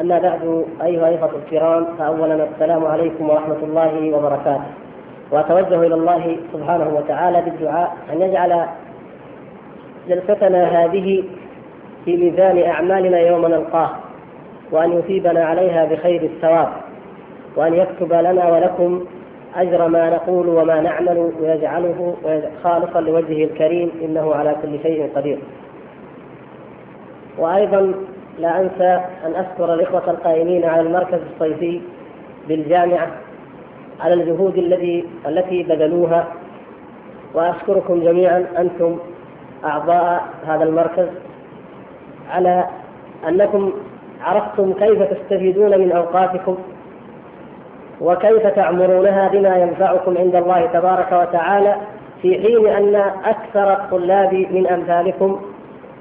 أما بعد أيها الإخوة الكرام فأولا السلام عليكم ورحمة الله وبركاته. وأتوجه إلى الله سبحانه وتعالى بالدعاء أن يجعل جلستنا هذه في ميزان أعمالنا يوم نلقاه وأن يثيبنا عليها بخير الثواب وأن يكتب لنا ولكم أجر ما نقول وما نعمل ويجعله خالصا لوجهه الكريم إنه على كل شيء قدير. وأيضا لا أنسى أن أشكر الإخوة القائمين على المركز الصيفي بالجامعة على الجهود الذي التي بذلوها وأشكركم جميعا أنتم أعضاء هذا المركز على أنكم عرفتم كيف تستفيدون من أوقاتكم وكيف تعمرونها بما ينفعكم عند الله تبارك وتعالى في حين أن أكثر الطلاب من أمثالكم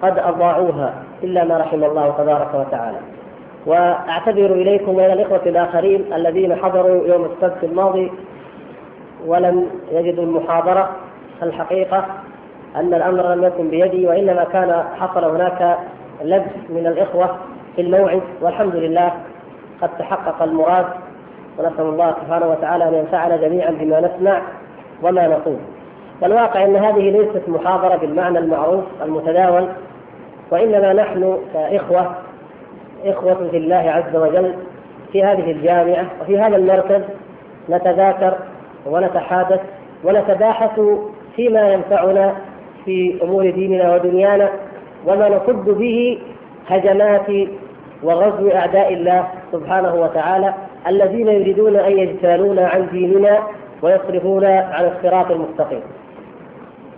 قد أضاعوها. إلا ما رحم الله تبارك وتعالى. وأعتذر إليكم وإلى الإخوة الآخرين الذين حضروا يوم السبت الماضي ولم يجدوا المحاضرة. الحقيقة أن الأمر لم يكن بيدي وإنما كان حصل هناك لبس من الإخوة في الموعد والحمد لله قد تحقق المراد. ونسأل الله سبحانه وتعالى أن ينفعنا جميعا بما نسمع وما نقول. والواقع أن هذه ليست محاضرة بالمعنى المعروف المتداول وإنما نحن كإخوة إخوة في الله عز وجل في هذه الجامعة وفي هذا المركز نتذاكر ونتحادث ونتباحث فيما ينفعنا في أمور ديننا ودنيانا وما نصد به هجمات وغزو أعداء الله سبحانه وتعالى الذين يريدون أن يجتالونا عن ديننا ويصرفونا عن الصراط المستقيم.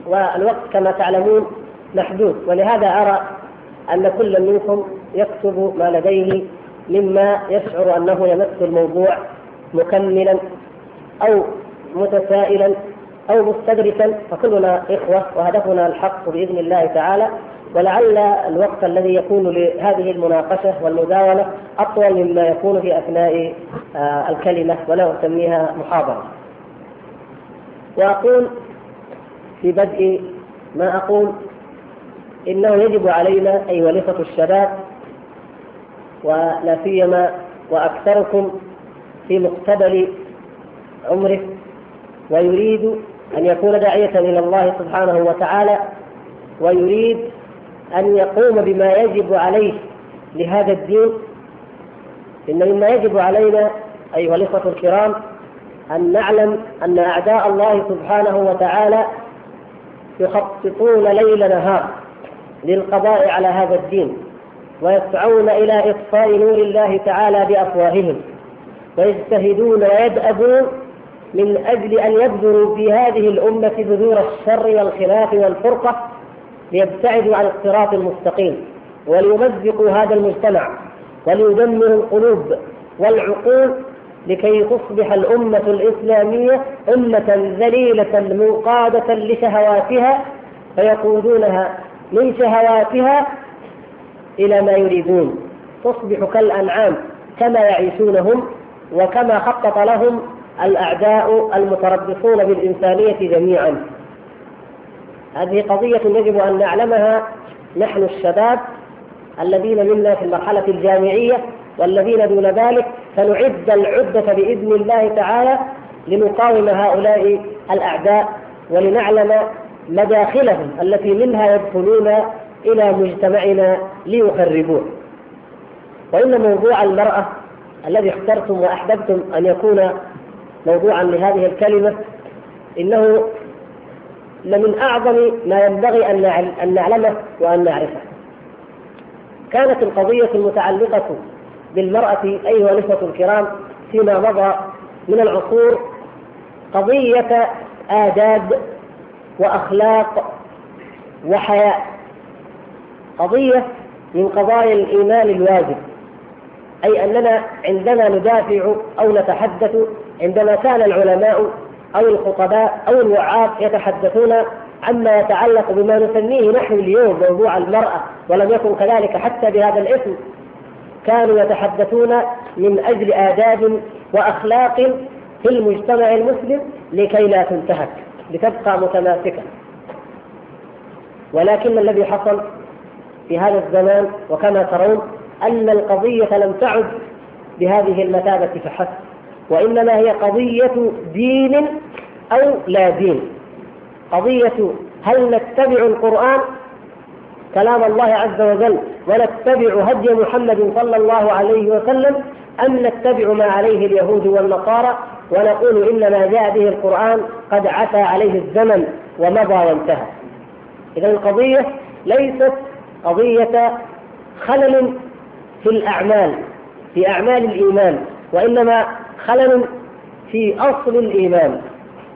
والوقت كما تعلمون محدود ولهذا أرى أن كل منكم يكتب ما لديه مما يشعر أنه يمس الموضوع مكملا أو متسائلا أو مستدركا فكلنا إخوة وهدفنا الحق بإذن الله تعالى ولعل الوقت الذي يكون لهذه المناقشة والمداولة أطول مما يكون في أثناء آه، الكلمة ولا أسميها محاضرة. وأقول في بدء ما أقول إنه يجب علينا أيها الإخوة الشباب ولا سيما وأكثركم في مقتبل عمره ويريد أن يكون داعية إلى الله سبحانه وتعالى ويريد أن يقوم بما يجب عليه لهذا الدين. إن مما يجب علينا أيها الإخوة الكرام أن نعلم أن أعداء الله سبحانه وتعالى يخططون ليل نهار للقضاء على هذا الدين ويسعون إلى إطفاء نور الله تعالى بأفواههم ويجتهدون ويدأبون من أجل أن يبذروا في هذه الأمة بذور الشر والخلاف والفرقة ليبتعدوا عن الصراط المستقيم وليمزقوا هذا المجتمع وليدمروا القلوب والعقول لكي تصبح الأمة الإسلامية أمة ذليلة منقادة لشهواتها فيقودونها من شهواتها إلى ما يريدون. تصبح كالأنعام كما يعيشونهم وكما خطط لهم الأعداء المتربصون بالإنسانية جميعا. هذه قضية يجب أن نعلمها نحن الشباب الذين منا في المرحلة الجامعية والذين دون ذلك. فنعد العدة بإذن الله تعالى لنقاوم هؤلاء الأعداء ولنعلم مداخلهم التي منها يدخلون إلى مجتمعنا ليخربوه وإن موضوع المرأة الذي اخترتم وأحببتم أن يكون موضوعا لهذه الكلمة إنه لمن أعظم ما ينبغي أن نعلمه وأن نعرفه. كانت القضية المتعلقة بالمرأة أيها الإخوة الكرام فيما مضى من العصور قضية آداب وأخلاق وحياء. قضية من قضايا الإيمان الواجب أي أننا عندما ندافع أو نتحدث عندما كان العلماء أو الخطباء أو الوعاظ يتحدثون عما يتعلق بما نسميه نحن اليوم موضوع المرأة ولم يكن كذلك حتى بهذا الاسم. كانوا يتحدثون من أجل آداب وأخلاق في المجتمع المسلم لكي لا تنتهك. لتبقى متماسكة. ولكن الذي حصل في هذا الزمان وكما ترون أن القضية لم تعد بهذه المثابة فحسب وإنما هي قضية دين أو لا دين. قضية هل نتبع القرآن؟ كلام الله عز وجل ونتبع هدي محمد صلى الله عليه وسلم أم نتبع ما عليه اليهود والنصارى ونقول إنما جاء به القرآن قد عفى عليه الزمن ومضى وانتهى. إذا القضية ليست قضية خلل في الأعمال في أعمال الإيمان وإنما خلل في أصل الإيمان.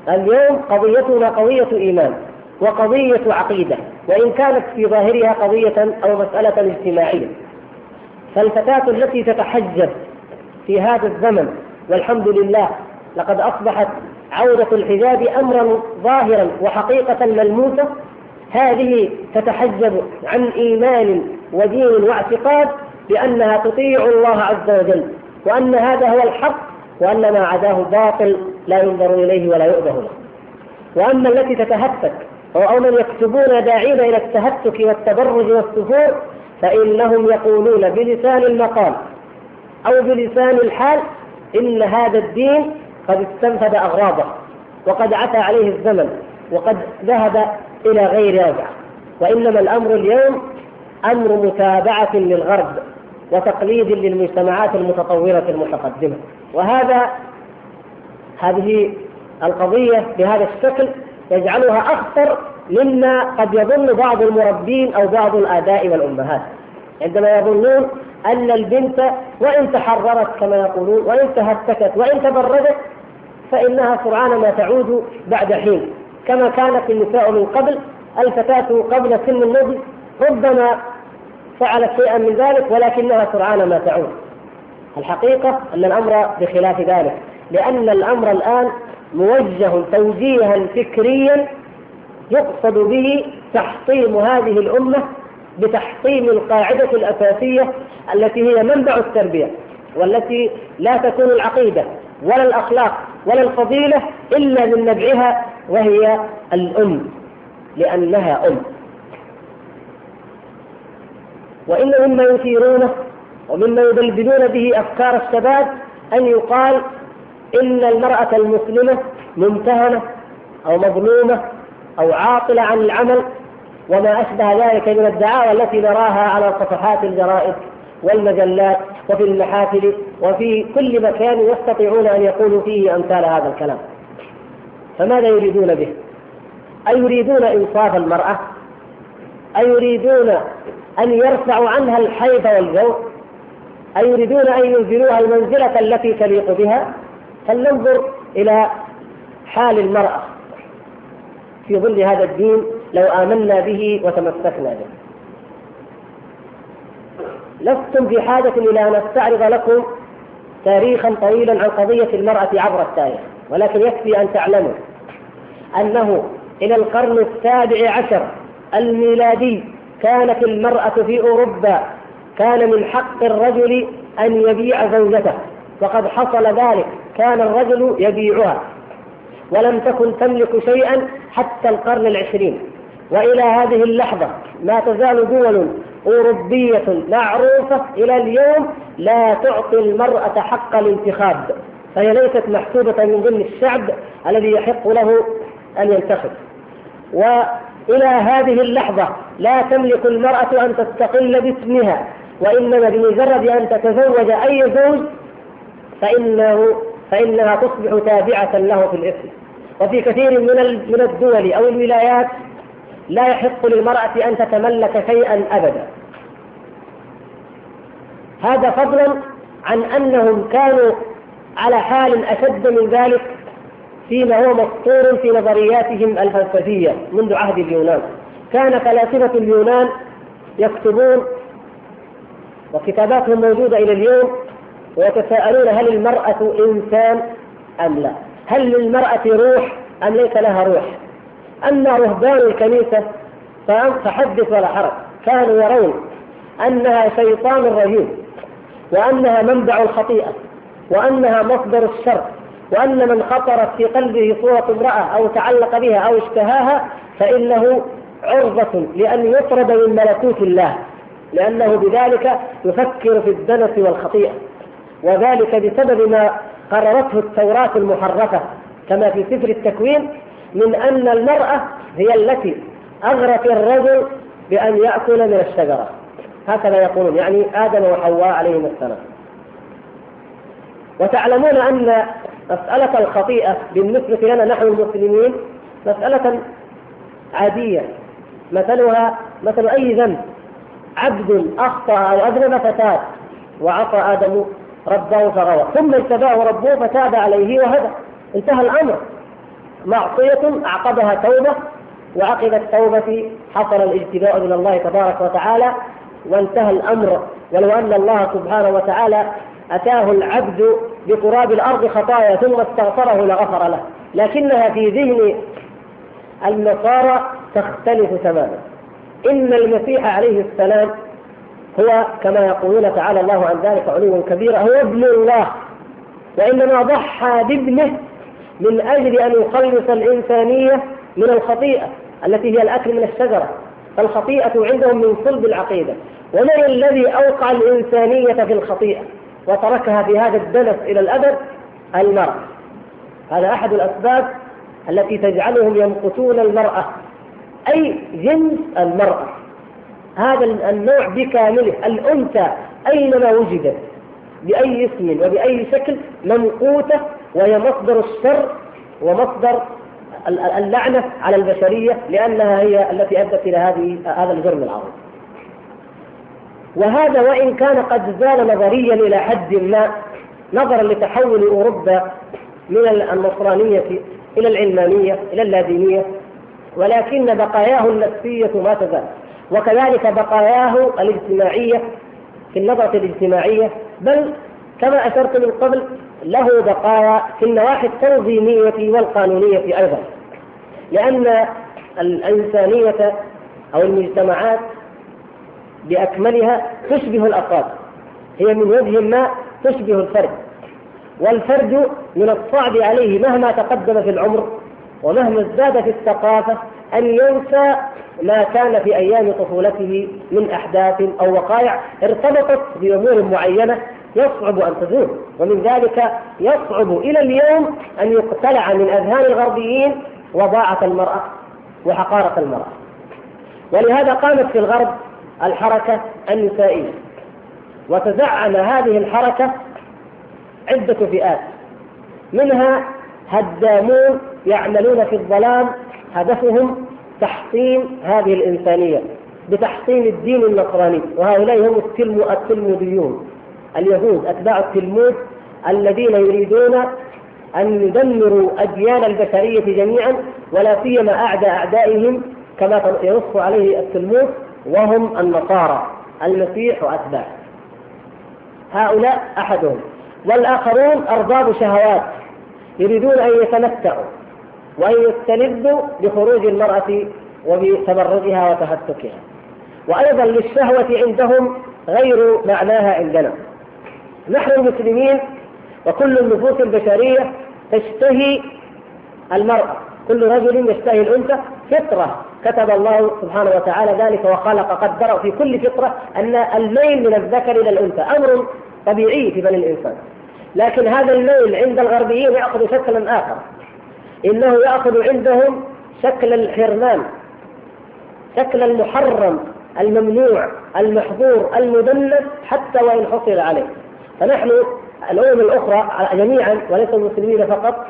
اليوم قضيتنا قضية إيمان وقضية عقيدة وإن كانت في ظاهرها قضية أو مسألة اجتماعية. فالفتاة التي تتحجب في هذا الزمن والحمد لله لقد أصبحت عودة الحجاب أمرا ظاهرا وحقيقة ملموسة. هذه تتحجب عن إيمان ودين واعتقاد بأنها تطيع الله عز وجل وأن هذا هو الحق وأن ما عداه باطل لا ينظر إليه ولا يؤبه له. وأما التي تتهتك أو من يكتبون داعين إلى التهتك والتبرج والسفور فإنهم يقولون بلسان المقال أو بلسان الحال إن هذا الدين قد استنفذ أغراضه وقد عفى عليه الزمن وقد ذهب إلى غير رجعة وإنما الأمر اليوم أمر متابعة للغرب وتقليد للمجتمعات المتطورة المتقدمة. وهذا هذه القضية بهذا الشكل يجعلها أخطر مما قد يظن بعض المربين أو بعض الآباء والأمهات. عندما يظنون أن البنت وإن تحررت كما يقولون وإن تهتكت وإن تبردت فإنها سرعان ما تعود بعد حين. كما كانت النساء من قبل الفتاة قبل سن النضج ربما فعلت شيئا من ذلك ولكنها سرعان ما تعود. الحقيقة أن الأمر بخلاف ذلك لأن الأمر الآن موجه توجيها فكريا يقصد به تحطيم هذه الأمة بتحطيم القاعدة الأساسية التي هي منبع التربية والتي لا تكون العقيدة ولا الأخلاق ولا الفضيلة إلا من نبعها وهي الأم لأنها أم. وإن مما يثيرونه ومما يبلبلون به أفكار الشباب أن يقال إن المرأة المسلمة ممتهنة أو مظلومة أو عاطلة عن العمل وما أشبه ذلك من الدعاوى التي نراها على صفحات الجرائد والمجلات وفي المحافل وفي كل مكان يستطيعون أن يقولوا فيه أمثال هذا الكلام فماذا يريدون به؟ أيريدون إنصاف المرأة؟ أيريدون أن يرفعوا عنها الحيض والجو؟ أيريدون أن ينزلوها المنزلة التي تليق بها؟ فلننظر إلى حال المرأة في ظل هذا الدين لو آمنا به وتمسكنا به. لستم في حاجة إلى أن أستعرض لكم تاريخا طويلا عن قضية المرأة عبر التاريخ ولكن يكفي أن تعلموا أنه إلى القرن السابع عشر الميلادي كانت المرأة في أوروبا كان من حق الرجل أن يبيع زوجته وقد حصل ذلك كان الرجل يبيعها ولم تكن تملك شيئا حتى القرن العشرين. وإلى هذه اللحظة ما تزال دول أوروبية معروفة إلى اليوم لا تعطي المرأة حق الانتخاب فهي ليست محسوبة من ضمن الشعب الذي يحق له أن ينتخب. وإلى هذه اللحظة لا تملك المرأة أن تستقل باسمها وإنما بمجرد أن تتزوج أي زوج فإنه فإنها تصبح تابعة له في الاسم. وفي كثير من من الدول أو الولايات لا يحق للمرأة أن تتملك شيئا أبدا. هذا فضلا عن أنهم كانوا على حال أشد من ذلك فيما هو مسطور في نظرياتهم الفلسفية منذ عهد اليونان. كان فلاسفة اليونان يكتبون وكتاباتهم موجودة إلى اليوم ويتساءلون هل المرأة إنسان أم لا. هل للمرأة روح أم ليس لها روح؟ أما رهبان الكنيسة فحدث ولا حرج. كانوا يرون أنها شيطان رجيم وأنها منبع الخطيئة وأنها مصدر الشر وأن من خطرت في قلبه صورة امرأة أو تعلق بها أو اشتهاها فإنه عرضة لأن يطرد من ملكوت الله لأنه بذلك يفكر في الدنس والخطيئة وذلك بسبب ما قررته التوراة المحرفة كما في سفر التكوين من أن المرأة هي التي أغرت الرجل بأن يأكل من الشجرة. هكذا يقولون يعني آدم وحواء عليهما السلام. وتعلمون أن مسألة الخطيئة بالنسبة لنا نحن المسلمين مسألة عادية. مثلها مثل أي ذنب. عبد أخطأ أو أذنب فتاب. وعصى آدم ربه فغوى. ثم اجتباه ربه فتاب عليه وهدى. انتهى الأمر. معصية أعقبها توبة وعقب التوبة حصل الاجتباء من الله تبارك وتعالى وانتهى الأمر. ولو أن الله سبحانه وتعالى أتاه العبد بقراب الأرض خطايا ثم استغفره لغفر له. لكنها في ذهن النصارى تختلف تماما. إن المسيح عليه السلام هو كما يقولون تعالى الله عن ذلك علوا كبيرا هو ابن الله. وإنما ضحى بابنه من أجل أن يخلص الإنسانية من الخطيئة التي هي الأكل من الشجرة. فالخطيئة عندهم من صلب العقيدة. ومن الذي أوقع الإنسانية في الخطيئة وتركها في هذا الدنس إلى الأبد؟ المرأة. هذا أحد الأسباب التي تجعلهم يمقتون المرأة. أي جنس المرأة. هذا النوع بكامله الأنثى أينما وجدت بأي اسم وبأي شكل ممقوتة وهي مصدر الشر ومصدر اللعنة على البشرية لأنها هي التي أدت إلى هذه هذا الجرم العظيم. وهذا وإن كان قد زال نظريا إلى حد ما نظرا لتحول أوروبا من النصرانية إلى العلمانية إلى اللادينية ولكن بقاياه النفسية ما تزال وكذلك بقاياه الاجتماعية في النظرة الاجتماعية بل كما أشرت من قبل له بقايا في النواحي التنظيمية والقانونية أيضا. لأن الإنسانية أو المجتمعات بأكملها تشبه الأفراد. هي من وجه ما تشبه الفرد. والفرد من الصعب عليه مهما تقدم في العمر ومهما ازداد في الثقافة أن ينسى ما كان في أيام طفولته من أحداث أو وقائع ارتبطت بأمور معينة يصعب أن تزول ومن ذلك يصعب إلى اليوم أن يقتلع من أذهان الغربيين وضاعة المرأة وحقارة المرأة. ولهذا قامت في الغرب الحركة النسائية. وتزعم هذه الحركة عدة فئات. منها هدامون يعملون في الظلام هدفهم تحطيم هذه الإنسانية بتحطيم الدين النصراني. وهؤلاء هم التلموديون اليهود أتباع التلمود الذين يريدون أن يدمروا أديان البشرية جميعا ولا سيما أعدى أعدائهم كما ينص عليه التلمود وهم النصارى المسيح وأتباعه. هؤلاء أحدهم. والآخرون أرباب شهوات يريدون أن يتمتعوا وأن يستلذوا بخروج المرأة وبتبرجها وتهتكها. وأيضا للشهوة عندهم غير معناها عندنا. نحن المسلمين وكل النفوس البشرية تشتهي المرأة. كل رجل يشتهي الأنثى فطرة. كتب الله سبحانه وتعالى ذلك وخلق قدر في كل فطرة أن الميل من الذكر إلى الأنثى أمر طبيعي في بني الإنسان. لكن هذا الميل عند الغربيين يأخذ شكلا آخر. إنه يأخذ عندهم شكل الحرمان شكل المحرم الممنوع المحظور المدنس حتى وإن حصل عليه. فنحن الأمم الأخرى جميعا وليس المسلمين فقط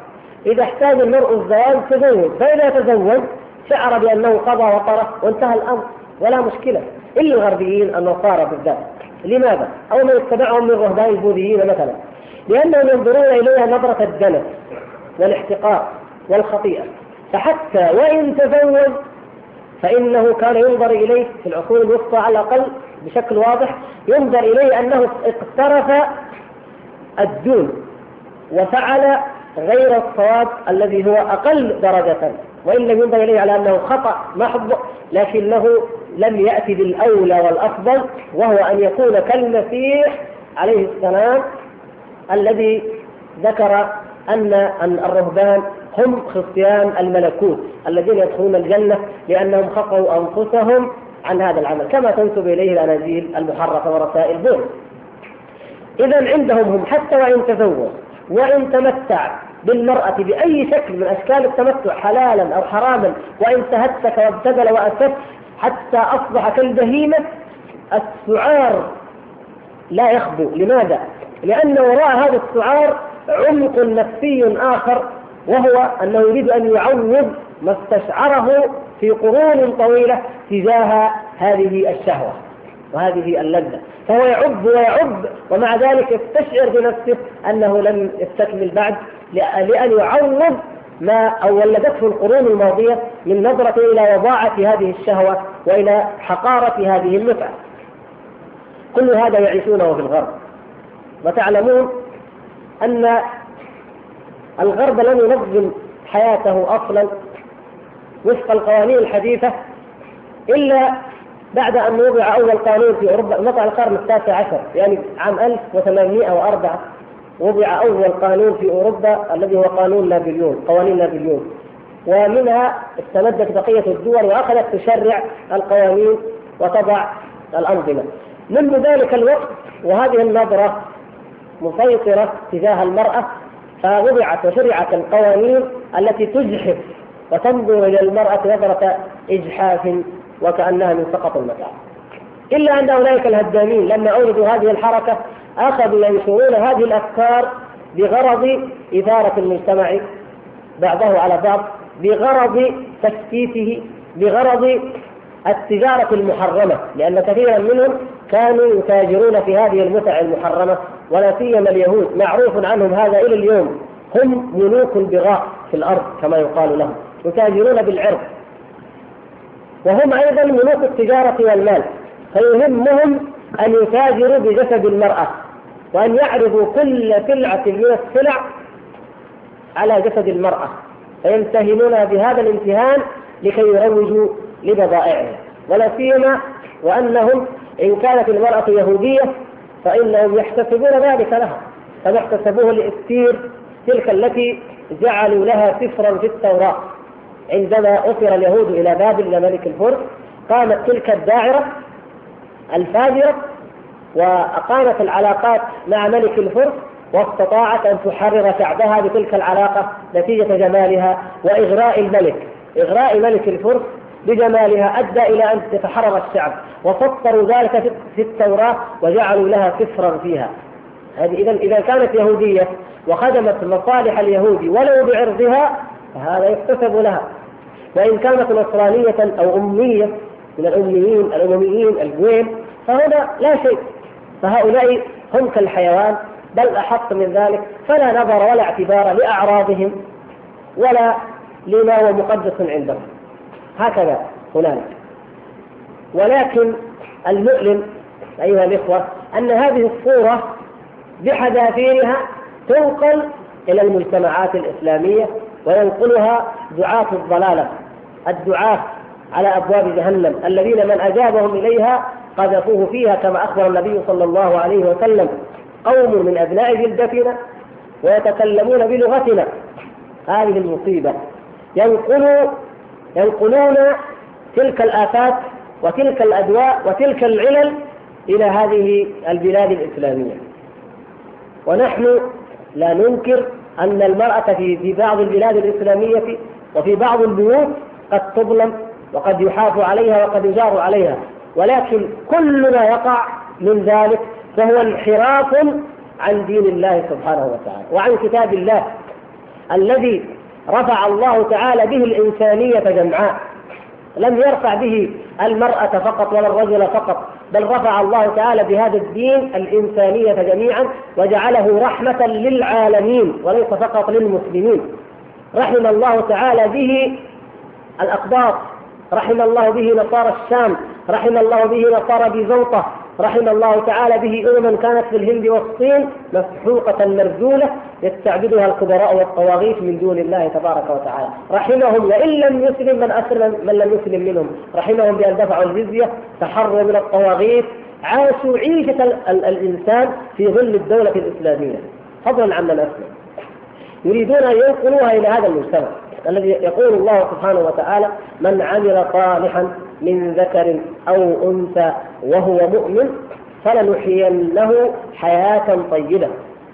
إذا احتاج المرء الزواج تزوج. فإذا تزوج شعر بأنه قضى وطره وانتهى الأمر ولا مشكلة. إلا الغربيين النصارى بالذات. لماذا؟ أو من اتبعهم من رهبان البوذيين مثلا. لأنهم ينظرون إليها نظرة الدنس والاحتقار والخطيئة. فحتى وإن تزوج فإنه كان ينظر إليه في العصور الوسطى على الأقل بشكل واضح ينظر إليه أنه اقترف الدون وفعل غير الصواب الذي هو أقل درجة وإن لم ينظر إليه على أنه خطأ محض لكنه لم يأتي بالأولى والأفضل وهو أن يكون كالمسيح عليه السلام الذي ذكر أن الرهبان هم خصيان الملكوت الذين يدخلون الجنة لأنهم خطأوا أنفسهم عن هذا العمل. كما تنسب إليه الأناجيل المحرفة ورسائل بول. إذا عندهم هم حتى وإن تزوج وإن تمتع بالمرأة بأي شكل من أشكال التمتع حلالا أو حراما وإن تهتك وابتدل وأسف حتى أصبح كالبهيمة السعار لا يخبو. لماذا؟ لأن وراء هذا السعار عمق نفسي آخر وهو أنه يريد أن يعوض ما استشعره في قرون طويلة تجاه هذه الشهوة وهذه اللذة. فهو يعب ويعب ومع ذلك يستشعر بنفسه أنه لم يستكمل بعد لأن يعوض ما أو ولدته القرون الماضية من نظرة إلى وضاعة هذه الشهوة وإلى حقارة هذه المتعة كل هذا يعيشونه في الغرب. وتعلمون أن الغرب لم ينظم حياته أصلا وفق القوانين الحديثة إلا بعد أن وضع أول قانون في أوروبا مضى القرن التاسع عشر يعني عام 1804 وضع أول قانون في أوروبا الذي هو قانون نابليون قوانين نابليون. ومنها استمدت بقية الدول وأخذت تشرع القوانين وتضع الأنظمة. منذ ذلك الوقت وهذه النظرة مسيطرة تجاه المرأة فوضعت وشرعت القوانين التي تجحف وتنظر إلى المرأة نظرة إجحاف وكأنها من سقط المتاع. إلا أن أولئك الهدامين لما أوردوا هذه الحركة أخذوا ينشرون هذه الأفكار بغرض إثارة المجتمع بعضه على بعض بغرض تفتيته بغرض التجارة المحرمة لأن كثيرا منهم كانوا يتاجرون في هذه المتع المحرمة ولا سيما اليهود معروف عنهم هذا إلى اليوم. هم ملوك البغاء في الأرض كما يقال لهم. يتاجرون بالعرض. وهم أيضا ملوك التجارة والمال فيهمهم أن يتاجروا بجسد المرأة وأن يعرضوا كل سلعة من السلع على جسد المرأة فيمتهنون بهذا الامتهان لكي يروجوا لبضائعهم. ولا سيما وأنهم إن كانت المرأة يهودية فإنهم يحتسبون ذلك لها كما احتسبوه لإستير تلك التي جعلوا لها سفرا في التوراة. عندما أسر اليهود إلى بابل ملك الفرس قامت تلك الداعرة الفاجرة وأقامت العلاقات مع ملك الفرس واستطاعت أن تحرر شعبها بتلك العلاقة نتيجة جمالها وإغراء الملك. إغراء ملك الفرس بجمالها أدى إلى أن يتحرر الشعب وسطروا ذلك في التوراة وجعلوا لها سفرا فيها. هذه إذا إذا كانت يهودية وخدمت مصالح اليهود ولو بعرضها فهذا يحتسب لها. وإن كانت نصرانية أو أمية من الأميين الأمميين الجويم فهنا لا شيء. فهؤلاء هم كالحيوان بل أحق من ذلك فلا نظر ولا اعتبار لأعراضهم ولا لما هو مقدس عندهم. هكذا هنالك. ولكن المؤلم أيها الإخوة أن هذه الصورة بحذافيرها تنقل إلى المجتمعات الإسلامية وينقلها دعاة الضلالة الدعاة على أبواب جهنم الذين من أجابهم إليها قذفوه فيها كما أخبر النبي صلى الله عليه وسلم قوم من أبناء جلدتنا ويتكلمون بلغتنا. هذه المصيبة. ينقلوا ينقلون تلك الآفات وتلك الأدواء وتلك العلل إلى هذه البلاد الإسلامية. ونحن لا ننكر أن المرأة في في بعض البلاد الإسلامية وفي بعض البيوت قد تظلم وقد يحاف عليها وقد يجار عليها. ولكن كل ما يقع من ذلك فهو انحراف عن دين الله سبحانه وتعالى وعن كتاب الله الذي رفع الله تعالى به الإنسانية جمعاء. لم يرفع به المرأة فقط ولا الرجل فقط. بل رفع الله تعالى بهذا الدين الإنسانية جميعا وجعله رحمة للعالمين وليس فقط للمسلمين. رحم الله تعالى به الأقباط رحم الله به نصارى الشام رحم الله به نصارى بزوطة رحم الله تعالى به أمما كانت في الهند والصين مسحوقة مرجولة يستعبدها الكبراء والطواغيت من دون الله تبارك وتعالى. رحمهم وإن لم يسلم من أسلم من لم يسلم منهم. رحمهم بأن دفعوا الجزية تحروا من الطواغيت عاشوا عيشة الإنسان في ظل الدولة الإسلامية. فضلا عن من أسلم. يريدون أن ينقلوها إلى هذا المجتمع الذي يقول الله سبحانه وتعالى من عمل صالحا من ذكر أو أنثى وهو مؤمن فلنحيينه حياة طيبة.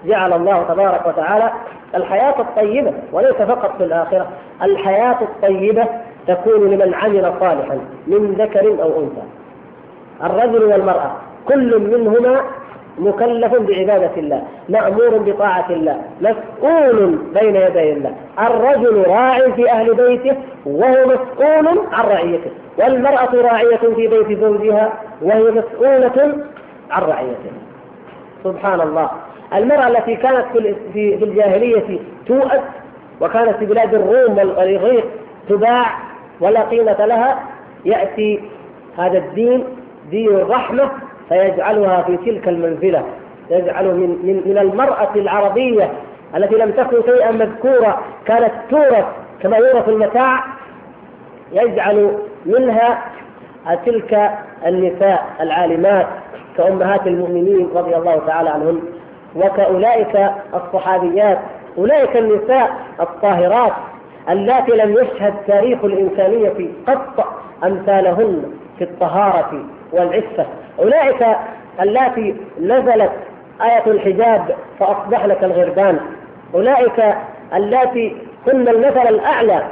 جعل الله تبارك وتعالى الحياة الطيبة وليس فقط في الآخرة. الحياة الطيبة تكون لمن عمل صالحا من ذكر أو أنثى. الرجل والمرأة كل منهما مكلف بعبادة الله مأمور بطاعة الله مسؤول بين يدي الله. الرجل راع في أهل بيته وهو مسؤول عن رعيته. والمرأة راعية في بيت زوجها وهي مسؤولة عن رعيته سبحان الله. المرأة التي كانت في الجاهلية توأت وكانت في بلاد الروم والإغريق تباع ولا قيمة لها يأتي هذا الدين دين الرحمة فيجعلها في تلك المنزلة. يجعل من, من, من المرأة العربية التي لم تكن شيئا مذكورا كانت تورث كما يورث المتاع يجعل منها تلك النساء العالمات كأمهات المؤمنين رضي الله تعالى عنهن وكأولئك الصحابيات أولئك النساء الطاهرات اللاتي لم يشهد تاريخ الإنسانية قط أمثالهن في الطهارة والعفة. أولئك اللاتي نزلت آية الحجاب فأصبحن كالغربان أولئك اللاتي كن المثل الأعلى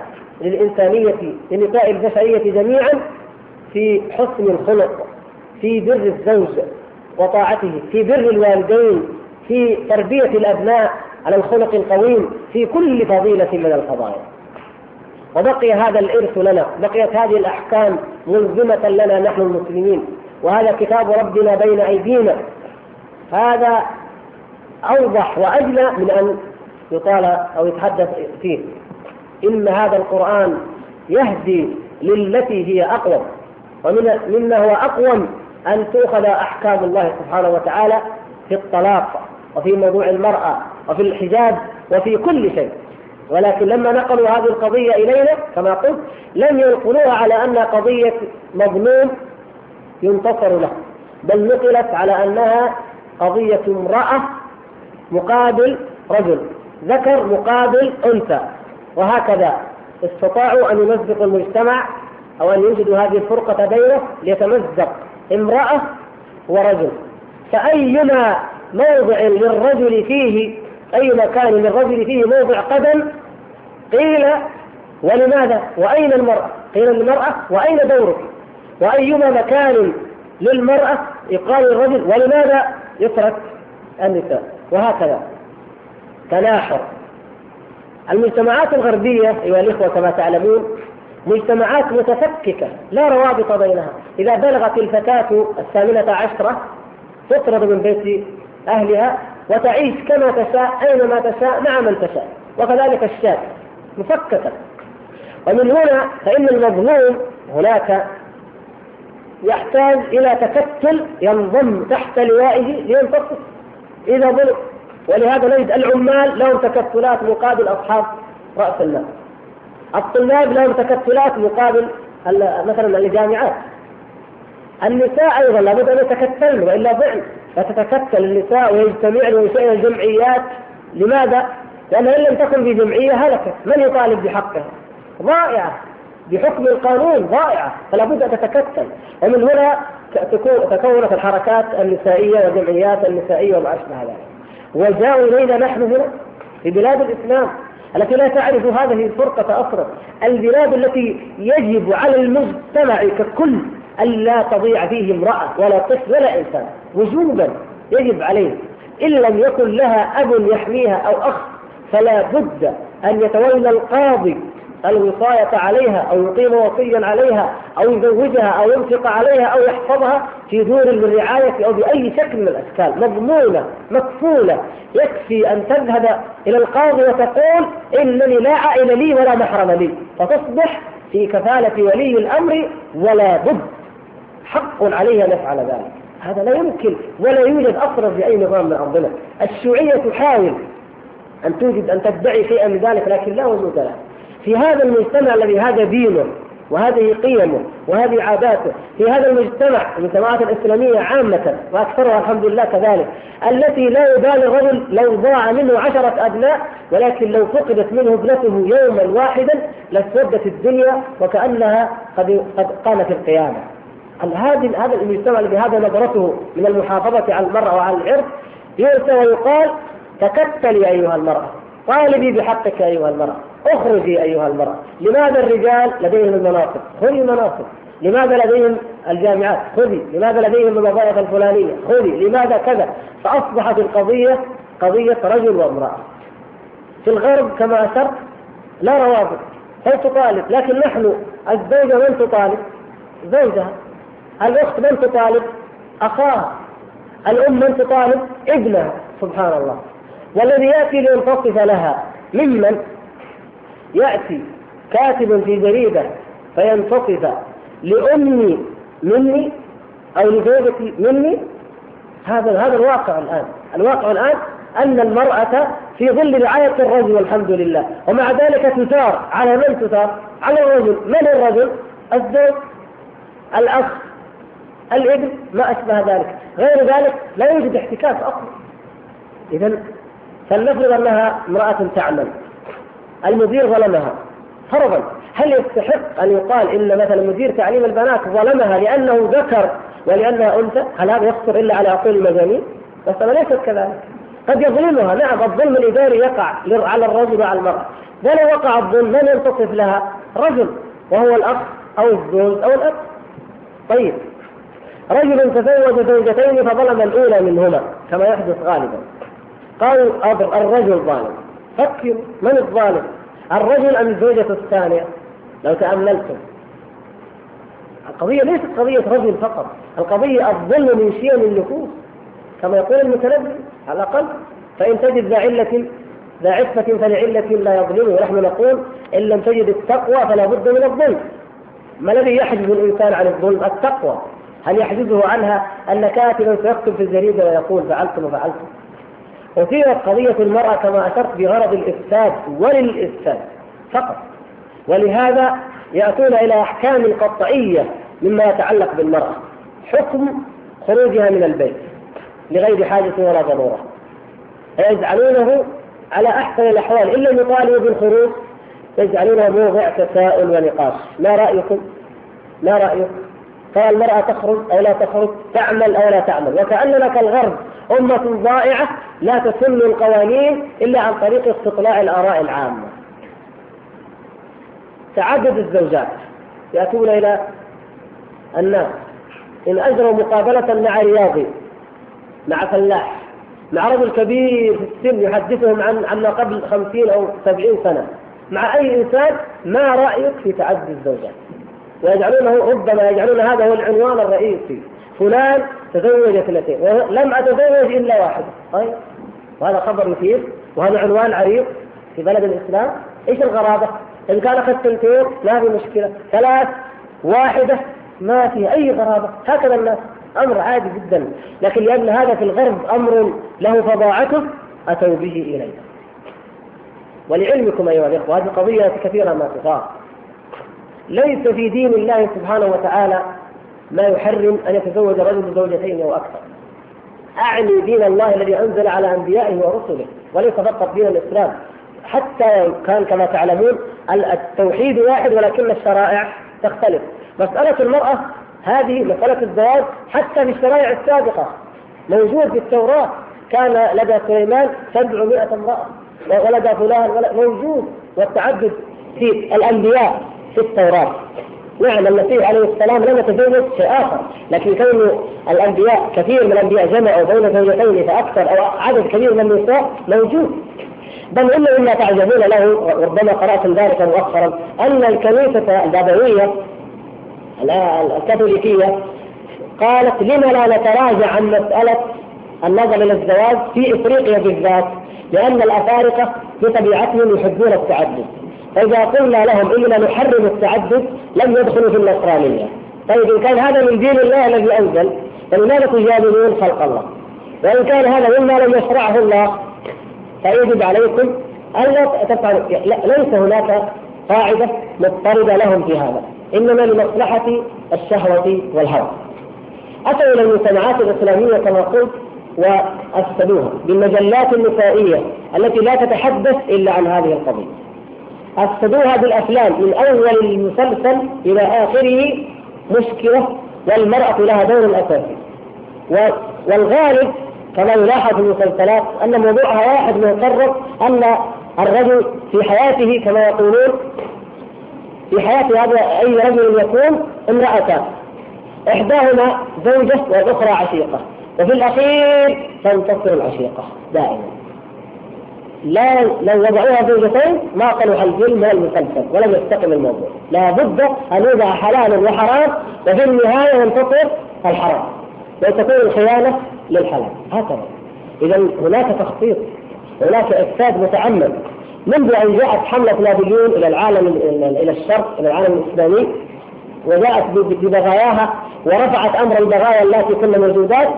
للإنسانية لنساء البشرية جميعا في حسن الخلق في بر الزوج وطاعته في بر الوالدين في تربية الأبناء على الخلق القويم في كل فضيلة من الفضائل. وبقي هذا الإرث لنا بقيت هذه الأحكام ملزمة لنا نحن المسلمين. وهذا كتاب ربنا بين أيدينا. هذا أوضح وأجلى من أن يطال أو يتحدث فيه. إن هذا القرآن يهدي للتي هي أقوم ومن مما هو أقوم أن تؤخذ أحكام الله سبحانه وتعالى في الطلاق وفي موضوع المرأة وفي الحجاب وفي كل شيء. ولكن لما نقلوا هذه القضية إلينا كما قلت لم ينقلوها على أنها قضية مظلوم ينتصر له بل نقلت على أنها قضية امرأة مقابل رجل ذكر مقابل أنثى. وهكذا استطاعوا أن يمزقوا المجتمع أو أن يوجدوا هذه الفرقة بينه ليتمزق امرأة ورجل. فأيما موضع للرجل فيه أي مكان للرجل فيه موضع قدم قيل ولماذا؟ وأين المرأة؟ قيل للمرأة وأين دورك؟ وأيما مكان للمرأة؟ يقال للرجل ولماذا؟ يترك النساء. وهكذا. تناحر. المجتمعات الغربية أيها الإخوة كما تعلمون مجتمعات متفككة لا روابط بينها. إذا بلغت الفتاة الثامنة عشرة تطرد من بيت أهلها وتعيش كما تشاء أينما تشاء مع من تشاء. وكذلك الشاب مفككة. ومن هنا فإن المظلوم هناك يحتاج إلى تكتل ينضم تحت لوائه لينتصر. إذا ظلم ولهذا نجد العمال لهم تكتلات مقابل أصحاب رأس المال. الطلاب لهم تكتلات مقابل مثلا الجامعات. النساء أيضا لابد أن يتكتلن وإلا ضعن. فتتكتل النساء ويجتمعن وينشئن الجمعيات. لماذا؟ لأن إن لم تكن في جمعية هلكت. من يطالب بحقها؟ ضائعة. بحكم القانون ضائعة. فلا بد أن تتكتل. ومن هنا تكونت الحركات النسائية والجمعيات النسائية وما أشبه ذلك. وجاءوا إلينا نحن هنا في بلاد الإسلام التي لا تعرف هذه الفرقة أصلا. البلاد التي يجب على المجتمع ككل ألا تضيع فيه امرأة ولا طفل ولا إنسان. وجوبا يجب عليه. إن لم يكن لها أب يحميها أو أخ فلا بد أن يتولى القاضي الوصاية عليها أو يقيم وصيا عليها أو يزوجها أو ينفق عليها أو يحفظها في دور للرعاية أو بأي شكل من الأشكال. مضمونة مكفولة. يكفي أن تذهب إلى القاضي وتقول إنني لا عائل لي ولا محرم لي. فتصبح في كفالة ولي الأمر ولا بد. حق عليه أن يفعل ذلك. هذا لا يمكن ولا يوجد أصلا في أي نظام من أرضنا. الشيوعية تحاول أن توجد أن تدعي شيئا من ذلك لكن لا وجود له في هذا المجتمع الذي هذا دينه وهذه قيمه وهذه عاداته في هذا المجتمع المجتمعات الإسلامية عامة وأكثرها الحمد لله كذلك التي لا يبالي الرجل لو ضاع منه عشرة أبناء ولكن لو فقدت منه ابنته يوما واحدا لاسودت الدنيا وكأنها قد قد قامت القيامة. هذا هذا المجتمع الذي هذا نظرته من المحافظة على المرأة وعلى العرض يؤتى ويقال تكتلي أيها المرأة طالبي بحقك أيها المرأة. اخرجي أيها المرأة. لماذا الرجال لديهم المناصب؟ خذي المناصب. لماذا لديهم الجامعات؟ خذي. لماذا لديهم الوظائف الفلانية؟ خذي. لماذا كذا؟ فأصبحت القضية قضية رجل وامرأة. في الغرب كما أشرت لا روابط هل تطالب؟ لكن نحن الزوجة من تطالب؟ زوجها. الأخت من تطالب؟ أخاها. الأم من تطالب؟ ابنها. سبحان الله. والذي يأتي لينتصف لها ممن؟ يأتي كاتب في جريدة فينتصف لأمي مني أو لزوجتي مني. هذا هذا الواقع الآن. الواقع الآن أن المرأة في ظل رعاية الرجل والحمد لله. ومع ذلك تثار على من تثار؟ على الرجل. من الرجل؟ الزوج الأخ الابن. ما أشبه ذلك. غير ذلك لا يوجد احتكاك أصلا. إذا فلنفرض أنها امرأة تعمل. المدير ظلمها. فرضا هل يستحق أن يقال إن مثلا مدير تعليم البنات ظلمها لأنه ذكر ولأنها أنثى؟ هل هذا يخطر إلا على عقول المجانين؟ مسألة ليست كذلك. قد يظلمها. نعم الظلم الإداري يقع على الرجل وعلى المرأة. ولو وقع الظلم من ينتصف لها؟ رجل وهو الأخ أو الزوج أو الأب. طيب رجل تزوج زوجتين فظلم الأولى منهما كما يحدث غالبا. قالوا الرجل ظالم. فكروا من الظالم. الرجل أم الزوجة الثانية؟ لو تأملتم. القضية ليست قضية رجل فقط. القضية الظلم من شيم النفوس. كما يقول المتنبي على الأقل فإن تجد ذا علة ذا عفة فلعلة لا يظلمه. ونحن نقول إن لم تجد التقوى فلا بد من الظلم. ما الذي يحجز الإنسان عن الظلم؟ التقوى. هل يحجزه عنها أن كاتبا سيكتب في الجريدة ويقول فعلتم وفعلتم أثيرت قضية المرأة كما أشرت بغرض الإفساد وللإفساد فقط. ولهذا يأتون إلى أحكام قطعية مما يتعلق بالمرأة. حكم خروجها من البيت لغير حاجة ولا ضرورة. فيجعلونه على أحسن الأحوال. إن لم يطالبوا بالخروج يجعلونه موضع تساؤل ونقاش. ما رأيكم؟ ما رأيكم؟ سواء المرأة تخرج أو لا تخرج تعمل أو لا تعمل. وكأننا كالغرب أمة ضائعة لا تسن القوانين إلا عن طريق استطلاع الآراء العامة. تعدد الزوجات. يأتون إلى الناس. إن أجروا مقابلة مع رياضي مع فلاح مع رجل كبير في السن يحدثهم عن عما قبل خمسين أو سبعين سنة مع أي إنسان ما رأيك في تعدد الزوجات؟ ويجعلونه ربما يجعلون هذا هو العنوان الرئيسي. فلان تزوج اثنتين ولم أتزوج إلا واحدة طيب. وهذا خبر مثير وهذا عنوان عريض في بلد الإسلام. إيش الغرابة؟ إن كان أخذ ثنتين ما في مشكلة. ثلاث واحدة ما في أي غرابة. هكذا الناس. أمر عادي جدا. لكن لأن هذا في الغرب أمر له فظاعته أتوا به إلينا. ولعلمكم أيها الإخوة هذه قضية كثيرة ما تثار ليس في دين الله سبحانه وتعالى ما يحرم أن يتزوج رجل زوجتين أو أكثر. أعني دين الله الذي أنزل على أنبيائه ورسله وليس فقط دين الإسلام. حتى كان كما تعلمون التوحيد واحد ولكن الشرائع تختلف. مسألة المرأة هذه مسألة الزواج حتى في الشرائع السابقة. موجود في التوراة كان لدى سليمان 700 امرأة ولدى فلان موجود والتعدد في الأنبياء. في التوراة نعم المسيح عليه السلام لم يتزوج شيء آخر، لكن كون الأنبياء كثير من الأنبياء جمعوا بين زوجتين فأكثر أو عدد كبير من النساء موجود. بل إن مما تعجبون له ربما قرأتم ذلك مؤخرا أن الكنيسة البابوية الكاثوليكية قالت لم لا نتراجع عن مسألة النظر إلى الزواج في إفريقيا بالذات لأن الأفارقة بطبيعتهم يحبون التعدد فإذا قلنا لهم إننا نحرم التعدد لم يدخلوا في النصرانية. طيب إن كان هذا من دين الله الذي أنزل فلماذا تجادلون خلق الله؟ وإن كان هذا مما لم يشرعه الله فيجب عليكم ألا تفعلوا. ليس هناك قاعدة مضطردة لهم في هذا إنما لمصلحة الشهوة والهوى. أتوا إلى المجتمعات الإسلامية كما قلت وأفسدوها بالمجلات النسائية التي لا تتحدث إلا عن هذه القضية. أفسدوها بالأفلام من أول المسلسل إلى آخره مشكلة والمرأة لها دور أساسي. والغالب كما يلاحظ في المسلسلات أن موضوعها واحد مقرر أن الرجل في حياته كما يقولون في حياة هذا أي رجل يكون امرأتان. إحداهما زوجة والأخرى عشيقة. وفي الأخير تنتصر العشيقة دائما. لا لو وضعوها زوجتين ما صلح الفيلم من المسلسل ولم يستقم الموضوع. لا بد أن يوضع حلال وحرام وفي النهاية ينتصر الحرام. وتكون الخيانة للحلال. هكذا. إذا هناك تخطيط هناك إفساد متعمد. منذ أن جاءت حملة نابليون إلى العالم إلى الشرق إلى العالم الإسلامي وجاءت ببغاياها ورفعت أمر البغايا التي كنا موجودات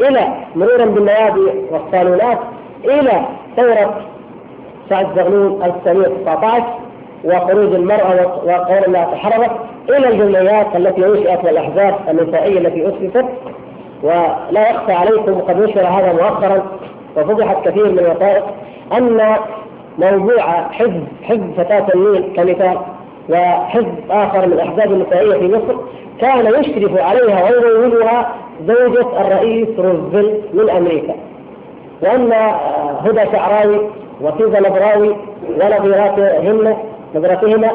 إلى مرورا بالنوادي والصالونات إلى ثورة سعد زغلول 1919 وخروج المرأة وقول الله تحررت إلى الجمعيات التي نشأت والأحزاب النسائية التي أسست. ولا يخفى عليكم وقد نشر هذا مؤخرا وفضحت كثير من الوثائق أن موضوع حزب حزب فتاة النيل كمثال وحزب آخر من الأحزاب النسائية في مصر كان يشرف عليها ويروجها زوجة الرئيس روزفلت من أمريكا. وأن هدى شعراوي وسيزا نبراوي ونظيراتهن نظيرتهما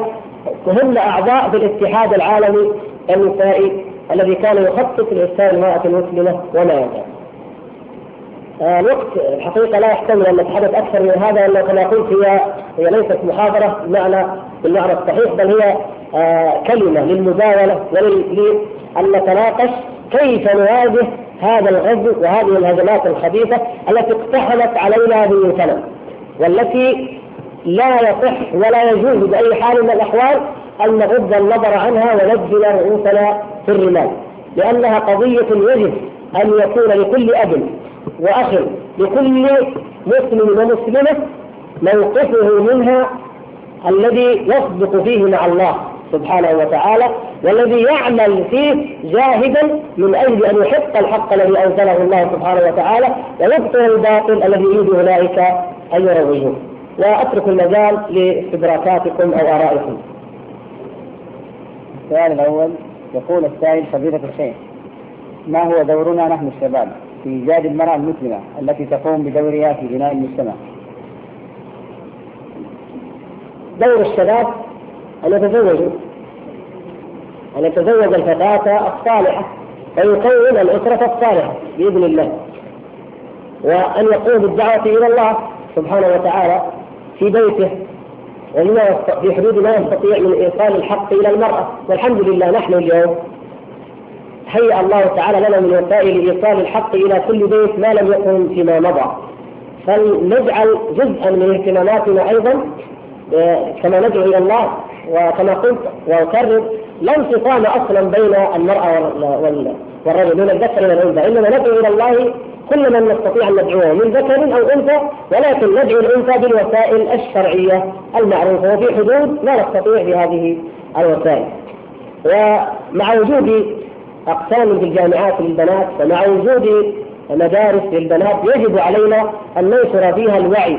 هن أعضاء في الاتحاد العالمي النسائي الذي كان يخطط لإرسال المرأة المسلمة وما يزال. آه الوقت الحقيقة لا يحتمل أن نتحدث أكثر من هذا لأنه كما قلت هي هي ليست محاضرة بمعنى بالمعنى الصحيح بل هي آه كلمة للمداولة ولأن نتناقش كيف نواجه هذا الغزو وهذه الهجمات الخبيثة التي اقتحمت علينا سنة والتي لا يصح ولا يجوز بأي حال من الأحوال أن نغض النظر عنها ونجل رؤوسنا في الرمال لأنها قضية يجب أن يكون لكل أب وأخ لكل مسلم ومسلمة موقفه منها الذي يصدق فيه مع الله. سبحانه وتعالى والذي يعمل فيه جاهدا من أجل أن يحق الحق الذي أنزله الله سبحانه وتعالى ويبطل الباطل الذي يريد أولئك أن يروجوه وأترك المجال لاستدراكاتكم أو آرائكم. السؤال الأول يقول السائل فضيلة الشيخ ما هو دورنا نحن الشباب في إيجاد المرأة المسلمة التي تقوم بدورها في بناء المجتمع؟ دور الشباب أن يتزوجوا. أن يتزوج الفتاة الصالحة فيكون الأسرة الصالحة بإذن الله. وأن يقوم بالدعوة إلى الله سبحانه وتعالى في بيته وما في حدود ما يستطيع من إيصال الحق إلى المرأة. والحمد لله نحن اليوم هيأ الله تعالى لنا من وسائل إيصال الحق إلى كل بيت ما لم يكن فيما مضى. فلنجعل جزءا من اهتماماتنا أيضا آه، كما ندعو إلى الله وكما قلت وأكرر لا انفصام أصلا بين المرأة والرجل. من الذكر والانثى إنما ندعو إلى الله كل من نستطيع أن ندعوه من ذكر أو أنثى. ولكن ندعو الأنثى بالوسائل الشرعية المعروفة. وفي حدود ما نستطيع بهذه الوسائل. ومع وجود أقسام في الجامعات للبنات ومع وجود مدارس للبنات يجب علينا أن ننشر فيها الوعي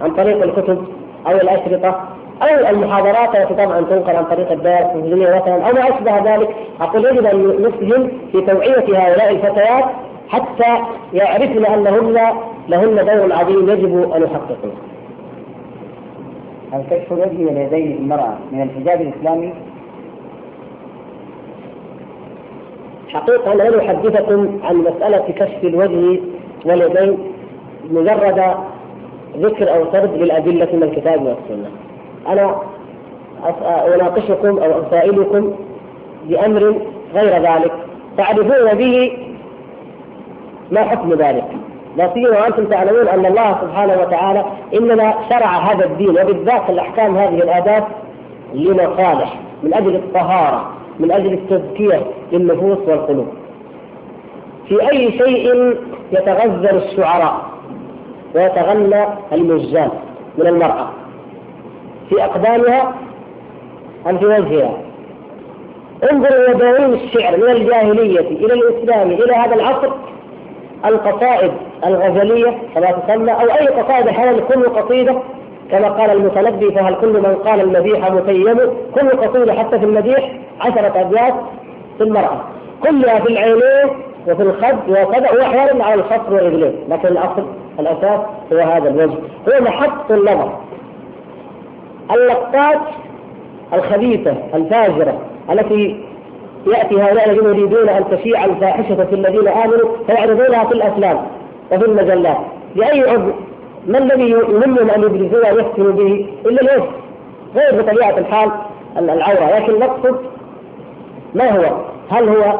عن طريق الكتب أو الأشرطة. أو المحاضرات التي طبعا تنقل عن طريق الدرس التلفزيونيه مثلا أو ما أشبه ذلك أقول يجب أن نسهم في توعية هؤلاء الفتيات حتى يعرفن انهن لهن دور عظيم يجب أن يحققوه. هل كشف الوجه واليدين للمرأة من الحجاب الإسلامي؟ حقيقة أنا لن أحدثكم عن مسألة كشف الوجه واليدين مجرد ذكر أو سرد للأدلة من الكتاب والسنة. أنا أناقشكم أو أسائلكم بأمر غير ذلك. تعرفون به ما حكم ذلك؟ لا سيما وأنتم تعلمون أن الله سبحانه وتعالى إنما شرع هذا الدين وبالذات الأحكام هذه الآداب لمصالح من أجل الطهارة من أجل التزكية للنفوس والقلوب. في أي شيء يتغزل الشعراء ويتغنى المجان من المرأة؟ في أقدامها أم في وجهها. انظروا دواوين الشعر من الجاهلية إلى الإسلام إلى هذا العصر القصائد الغزلية كما تسمى أو أي قصائد حول كل قصيدة كما قال المتنبي فهل كل من قال المديح متيم؟ كل قصيدة حتى في المديح عشرة أبيات في المرأة. كلها في العينين وفي الخد وكذا وأحيانا على الخصر والرجلين لكن الأصل الأساس هو هذا الوجه. هو محط النظر اللقطات الخبيثة الفاجرة التي يأتي هؤلاء الذين يريدون أن تشيع الفاحشة في الذين آمنوا فيعرضونها في الأفلام وفي المجلات. لأي عذر ما الذي يهمهم أن يبرزوها ويفتنوا به؟ إلا الوجه غير بطبيعة الحال العورة. لكن نقصد ما هو؟ هل هو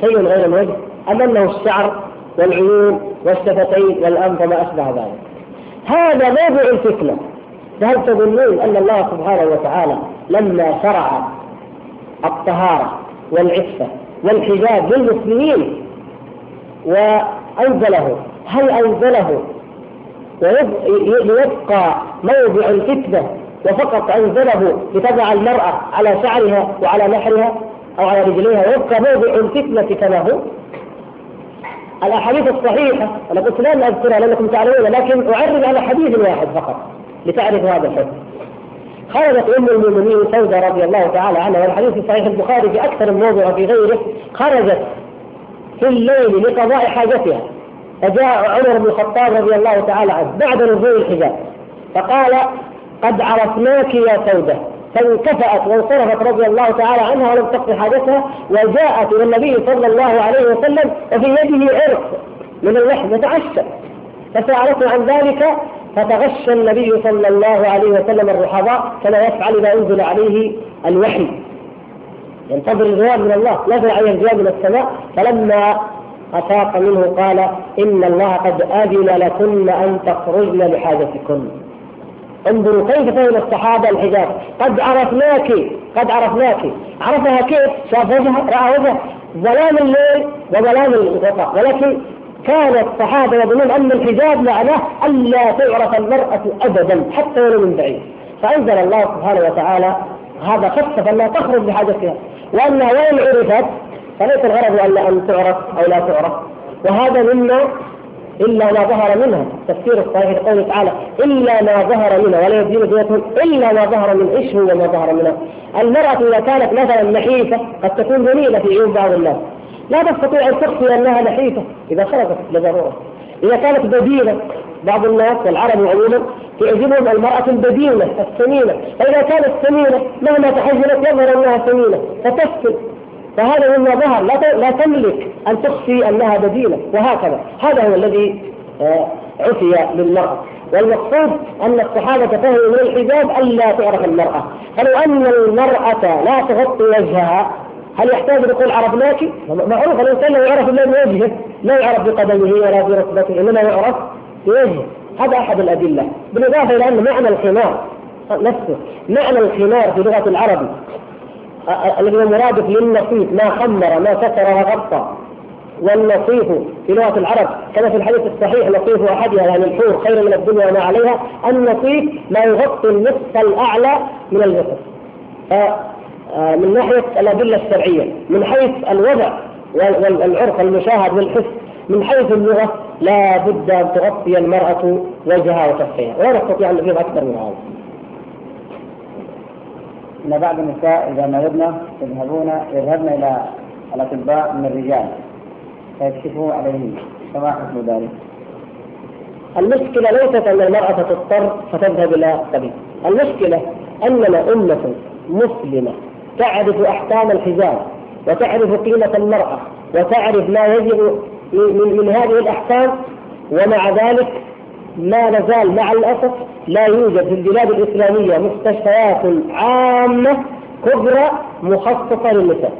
شيء غير الوجه أم أنه الشعر والعيون والشفتين والأنف وما أشبه ذلك؟ هذا موضع الفتنة. فهل تظنون أن الله سبحانه وتعالى لما شرع الطهارة والعفة والحجاب للمسلمين وأنزله؟ هل أنزله ليبقى موضع الفتنة وفقط أنزله لتضع المرأة على شعرها وعلى نحرها أو على رجليها ويبقى موضع الفتنة كما هو؟ الأحاديث الصحيحة أنا قلت لا أذكرها لأنكم تعلمون لكن أعرض على حديث واحد فقط. لتعرف هذا الحكم. خرجت أم المؤمنين سودة رضي الله تعالى عنها والحديث في صحيح البخاري في أكثر من موضوع وفي غيره خرجت في الليل لقضاء حاجتها. فجاء عمر بن الخطاب رضي الله تعالى عنه بعد نزول الحجاب. فقال قد عرفناك يا سودة. فانكفأت وانصرفت رضي الله تعالى عنها ولم تقضي حاجتها وجاءت إلى النبي صلى الله عليه وسلم وفي يده عرق من اللحم يتعشى فسألته عن ذلك فتغشى النبي صلى الله عليه وسلم الرحضاء كما يفعل اذا أنزل عليه الوحي. ينتظر الجواب من الله نزل عليه الجواب من السماء فلما أفاق منه قال إن الله قد آذن لكن أن تخرجن لحاجتكن. انظروا كيف فهم الصحابة الحجاب. قد عرفناك قد عرفناك. عرفها كيف؟ شاف وجهها رأى وجهها ظلام الليل وظلام الغطاء. ولكن كان الصحابة يظنون أن الحجاب معناه الا تعرف المرأة ابدا حتى ولو من بعيد. فأنزل الله سبحانه وتعالى هذا خفف انها تخرج بحاجتها وانها وإن عرفت فليس الغرض الا أن تعرف أو لا تعرف. وهذا مما إلا ما ظهر منها تفسير الصحيح لقوله تعالى إلا ما ظهر منها ولا يبدين زينتهم إلا ما ظهر من إيش هو ما ظهر منها المرأة إذا كانت مثلا نحيفة قد تكون جميلة في عيون بعض الناس. لا تستطيع أن تخفي أنها نحيفة. إذا خرجت لضرورة. إذا كانت بدينه بعض الناس والعرب عموما تعجبهم المرأة البدينة السمينة. فإذا كانت سمينة مهما تحجلت يظهر أنها سمينة فتسكن. فهذا مما ظهر. لا لا تملك أن تخفي أنها بديلة. وهكذا. هذا هو الذي آه، عفي للمرأة. والمقصود أن الصحابة فهموا من الحجاب الا تعرف المرأة. فلو أن المرأة لا تغطي وجهها هل يحتاج ان يقول عرفناك؟ معروف الإنسان لو يعرف الله بوجهه لا يعرف بقدمه ولا بركبته إنما يعرف بوجهه. هذا أحد الأدلة. بالإضافة إلى أن معنى الخمار نفسه معنى الخمار في لغة العرب الذي هو مرادف للنصيف ما خمر ما ستر وغطى والنصيف في لغة العرب كما في الحديث الصحيح نصيف أحدها يعني الحور خير من الدنيا وما عليها. النصيف ما يغطي النصف الأعلى من الجسد من ناحية الأدلة الشرعية من حيث الوضع والعرف المشاهد والحس من حيث اللغة لا بد أن تغطي المرأة وجهها وكفيها. ولا نستطيع أن نفيد أكثر من هذا. إن بعض النساء إذا مرضن يذهبون يذهبن إلى الأطباء من الرجال فيكشفوا عليهم. فما حكم ذلك؟ المشكلة ليست أن المرأة تضطر فتذهب إلى الطبيب، المشكلة أننا أمة مسلمة. تعرف أحكام الحجاب وتعرف قيمة المرأة وتعرف ما يجب من, من هذه الأحكام ومع ذلك ما نزال مع الأسف لا يوجد في البلاد الإسلامية مستشفيات عامة كبرى مخصصة للنساء.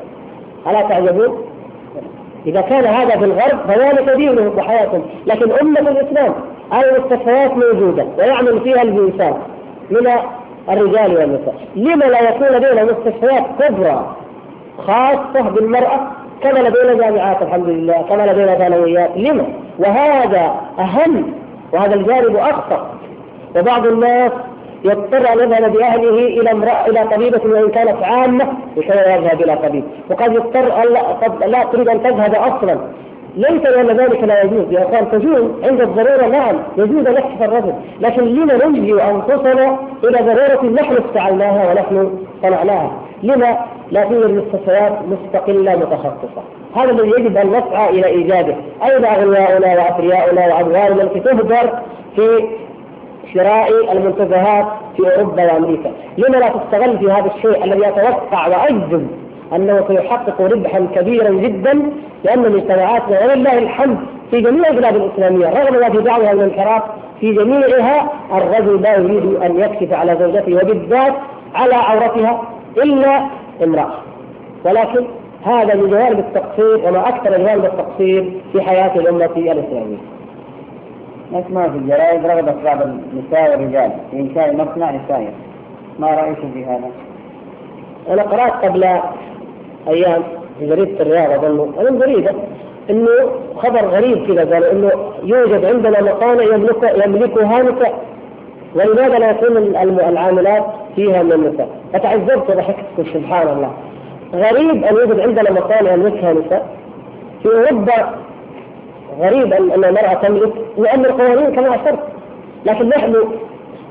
ألا تعجبون؟ إذا كان هذا في الغرب فذلك دينهم وحياتهم، لكن أمة الإسلام المستشفيات موجودة ويعمل فيها الإنسان من الرجال والنساء، لما لا يكون لدينا مستشفيات كبرى خاصة بالمرأة؟ كما لدينا جامعات الحمد لله كما لدينا ثانويات. لما؟ وهذا أهم وهذا الجانب أخطر وبعض الناس يضطر أن يذهب بأهله إلى امرأة إلى طبيبة وإن كانت عامة لكي يذهب إلى طبيب. وقد يضطر قد لا تريد أن تذهب أصلا. ليس لأن ذلك لا يجوز. يا أخوان تجوز عند الضرورة نعم يجوز نكشف الرجل لكن لما نلجي أنفسنا إلى ضرورة نحن استعلناها ونحن صنعناها؟ لما؟ لا توجد مستشفيات مستقلة متخصصة. هذا الذي يجب أن نسعى إلى إيجاده. أين أغنياؤنا واثرياؤنا وأموالنا التي تهدر في شراء المنتزهات في أوروبا وأمريكا، لما لا تستغل في هذا الشيء الذي أتوقع وأجزم أنه سيحقق ربحا كبيرا جدا لأن مجتمعاتنا ولله الحمد في جميع البلاد الإسلامية رغم ما في بعضها من الانحراف في جميعها الرجل لا يريد أن يكشف على زوجته وبالذات على عورتها إلا امرأة ولكن هذا من جوانب التقصير وما أكثر جوانب التقصير في حياة الأمة الإسلامية. نسمع في الجرائد رغبة بعض النساء والرجال في إنشاء مصنع نسائي ما رأيكم في هذا؟ أنا قرأت قبل أيام في جريدة الرياض أظن من جريدة إنه خبر غريب كذا قالوا إنه يوجد عندنا مصانع يملك يملكها نساء. ولماذا لا يكون العاملات فيها من النساء؟ فتعجبت وضحكت سبحان الله. غريب أن يوجد عندنا مصانع يملكها نساء. في أوروبا غريب ان المرأة تملك لأن القوانين كما أشرت. لكن نحن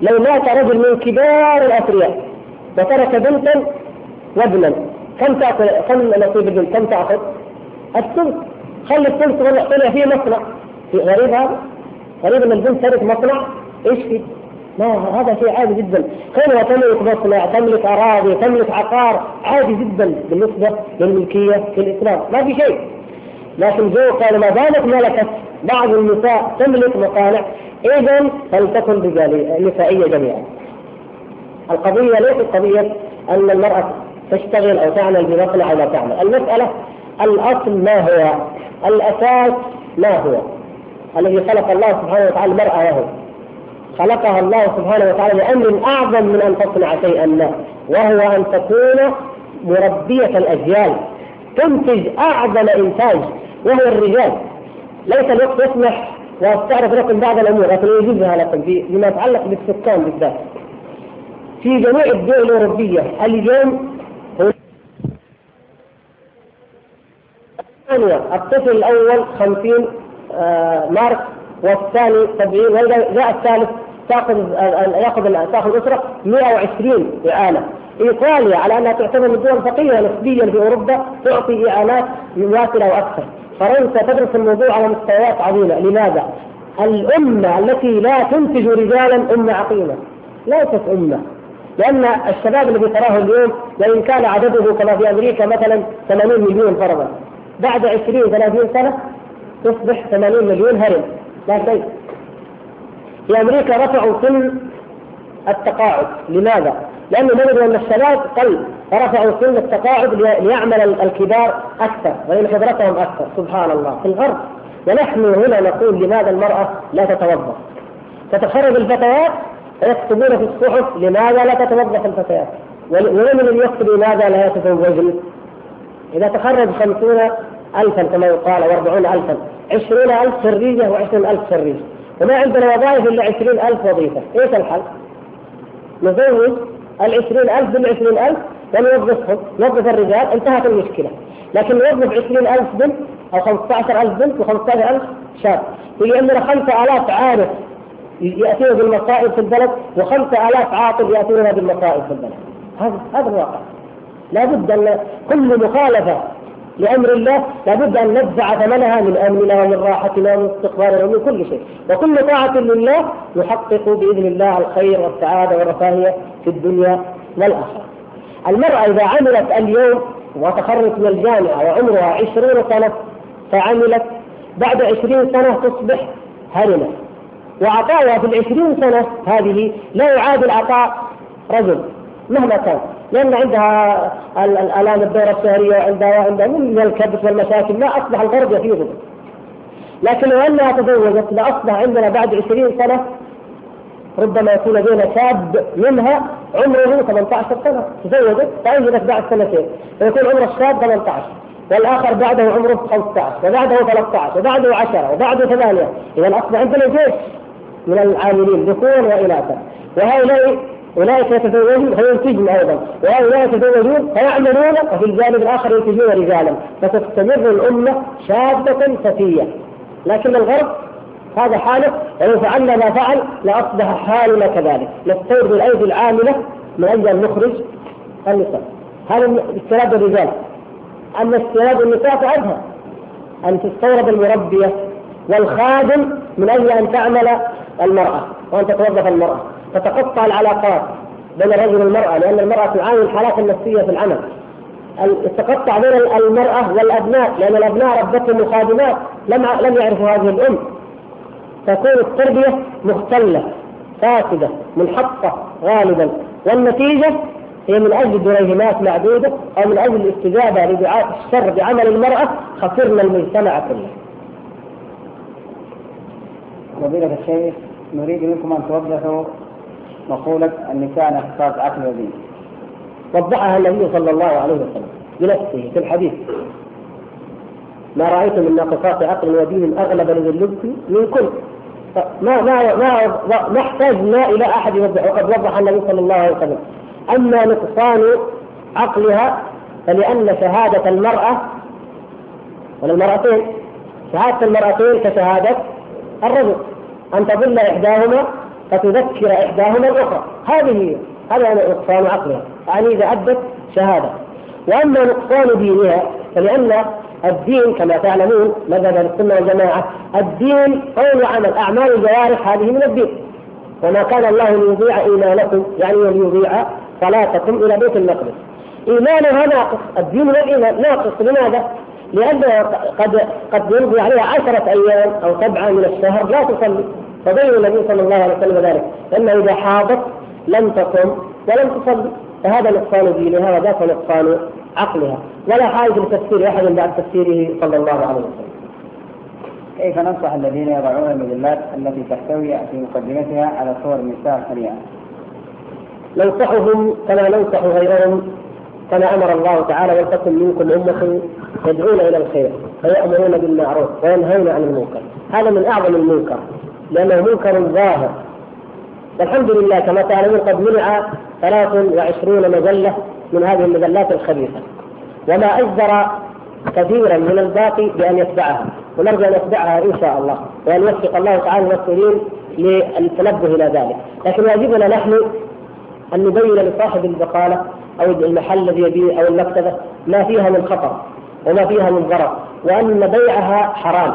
لو مات رجل من كبار الاثرياء وترك بنتا وابنا كم تاخذ كم نصيب البنت كم تأخذ؟ الثلث. خلي الثلث طلع فيه مصنع. غريب هذا؟ غريب إن البنت ترك مصنع؟ إيش فيه؟ ما هذا شيء عادي جدا. كونها تملك مصنع؟ تملك أراضي تملك عقار؟ عادي جدا بالنسبة للملكية في الإسلام. ما في شيء. لكن جو قال ما دامت ملكت بعض النساء تملك مصانع اذا فلتكن رجاليه نسائية جميعا. القضية ليست قضية أن المرأة تشتغل أو تعمل بمصنع أو لا تعمل، المسألة الأصل ما هو؟ الأساس ما هو؟ الذي خلق الله سبحانه وتعالى المرأة له. خلقها الله سبحانه وتعالى لأمر أعظم من أن تصنع شيئا ما، وهو أن تكون مربية الأجيال تنتج أعظم إنتاج وهو الرجال ليس الوقت يسمح وأستعرض لكم بعض الأمور لكن يجوزها لكم فيما يتعلق بالسكان بالذات في جميع الدول الأوروبية اليوم ثانية الطفل الأول 50 آه، مارك والثاني 70 وإذا جاء الثالث تأخذ يأخذ تأخذ الأسرة 120 إعانة. إيطاليا على أنها تعتبر من الدول الفقيرة نسبيا في أوروبا تعطي إعانات مماثلة وأكثر. فرنسا تدرس الموضوع على مستويات عظيمة. لماذا؟ الأمة التي لا تنتج رجالا أمة عقيمة. ليست أمة. لأن الشباب الذي تراه اليوم وإن كان عدده كما في أمريكا مثلا 80 مليون فرضا بعد 20 30 سنة تصبح 80 مليون هرم. لا شيء. في أمريكا رفعوا سن التقاعد. لماذا؟ لأنه نجد أن الشباب قل فرفعوا سن التقاعد ليعمل الكبار أكثر وإن خبرتهم أكثر. سبحان الله. في الغرب ونحن هنا نقول لماذا المرأة لا تتوظف تتخرج الفتيات ويكتبون في الصحف لماذا لا تتوظف الفتيات؟ ومن يكتب لماذا لا يتزوجن؟ إذا تخرج خمسون ألفا كما يقال أو أربعون ألفا. عشرون ألف خريجة وعشرين ألف خريج وما عندنا وظائف إلا عشرين ألف وظيفة. إيش الحل؟ نزوج العشرين ألف بالعشرين ألف ونوظفهم. نوظف الرجال انتهت المشكلة. لكن نوظف عشرين ألف بنت أو خمسة عشر ألف بنت وخمسة عشر ألف شاب. يجي عندنا خمسة آلاف عارف يأتون بالمصائب في البلد وخمسة آلاف عاطل يأتون بالمصائب في البلد. هذا هذا الواقع. لابد أن كل مخالفة لأمر الله لابد أن ندفع ثمنها من أمننا ومن راحتنا ومن استقرارنا ومن كل شيء. وكل طاعة لله يحقق بإذن الله الخير والسعادة والرفاهية في الدنيا والآخرة. المرأة إذا عملت اليوم وتخرجت من الجامعة وعمرها عشرين سنة فعملت بعد عشرين سنة تصبح هرمة. وعطاؤها في العشرين سنة هذه لا يعادل عطاء رجل. مهما كان. لأن عندها الالام الدورة الشهرية وعندها وعندها من الكبس والمشاكل ما أصبح الغرب يفيض. لكن لو انها تزوجت لاصبح عندنا بعد 20 سنة ربما يكون بين شاب منها عمره 18 سنة تزوجت فانجبت بعد سنتين. فيكون عمر الشاب 18 والآخر بعده عمره 15 وبعده 13 وبعده 10 وبعده 8 إذا أصبح عندنا جيش من العاملين ذكورا واناثا وهؤلاء أولئك يتزوجون فينتجون أيضا. وهؤلاء يتزوجون فيعملون وفي الجانب الآخر ينتجون رجالا. فتستمر الأمة شابة فتيه لكن الغرب هذا حاله ولو فعلنا ما فعل لأصبح حالنا كذلك. نستورد الأيدي العاملة من أجل أن نخرج النساء. هذا استيراد الرجال. أما استيراد النساء فأظهر. أن تستورد المربية والخادم من أجل أن تعمل المرأة وأن تتوظف المرأة. تتقطع العلاقات بين الرجل والمرأة لأن المرأة تعاني الحالات النفسية في العمل. تتقطع بين المرأة والأبناء لأن الأبناء ربتهم خادمات لم لم يعرفوا هذه الأم. تكون التربية مختلة فاسدة منحطة غالبا. والنتيجة هي من أجل دريهمات معدودة أو من أجل الاستجابة لدعاء الشر بعمل المرأة خسرنا المجتمع كله. فضيلة الشيخ نريد منكم أن توضحوا مقولة النساء ناقصات عقل ودين. وضحها النبي صلى الله عليه وسلم بنفسه في الحديث. ما رايت من ناقصات عقل ودين أغلب للبس منكم. ما ما ما ما احتاجنا إلى أحد يوضح وقد وضح النبي صلى الله عليه وسلم. أما نقصان عقلها فلأن شهادة المراه ولا المرأتين شهادة المرأتين كشهادة الرجل. أن تضل إحداهما فتذكر إحداهما الأخرى. هذه هذا نقصان عقلها يعني إذا أدت شهادة. وأما نقصان دينها فلأن الدين كما تعلمون مذهب السنة والجماعة الدين قول وعمل أعمال الجوارح هذه من الدين. وما كان الله ليضيع إيمانكم يعني ليضيع صلاتكم إلى بيت المقدس. إيمانها ناقص. الدين والإيمان ناقص لماذا؟ لأنه قد قد يمضي عليها عشرة أيام أو سبعة من الشهر لا تصلي. فبين النبي صلى الله عليه وسلم ذلك. أنه إذا حاضت لم تصم ولم تصلي فهذا نقصان دينها وذاك نقصان عقلها. ولا حاجة لتفسير أحد بعد تفسيره صلى الله عليه وسلم. كيف ننصح الذين يضعون المجلات التي تحتوي في مقدمتها على صور النساء خليعة؟ ننصحهم كما ننصح غيرهم كما أمر الله تعالى ولتكن منكم امه يدعون إلى الخير فيامرون بالمعروف وينهون عن المنكر. هذا من أعظم المنكر. لأنه منكر ظاهر. والحمد لله كما تعلمون قد منع 23 مجلة من هذه المجلات الخبيثة. وما أجدر كثيرا من الباقي بأن يتبعها. ونرجو أن يتبعها إن شاء الله. وأن يوفق الله تعالى المسؤولين للتنبه إلى ذلك. لكن واجبنا نحن أن نبين لصاحب البقالة أو المحل الذي يبيع أو المكتبة ما فيها من خطر وما فيها من ضرر. وأن بيعها حرام.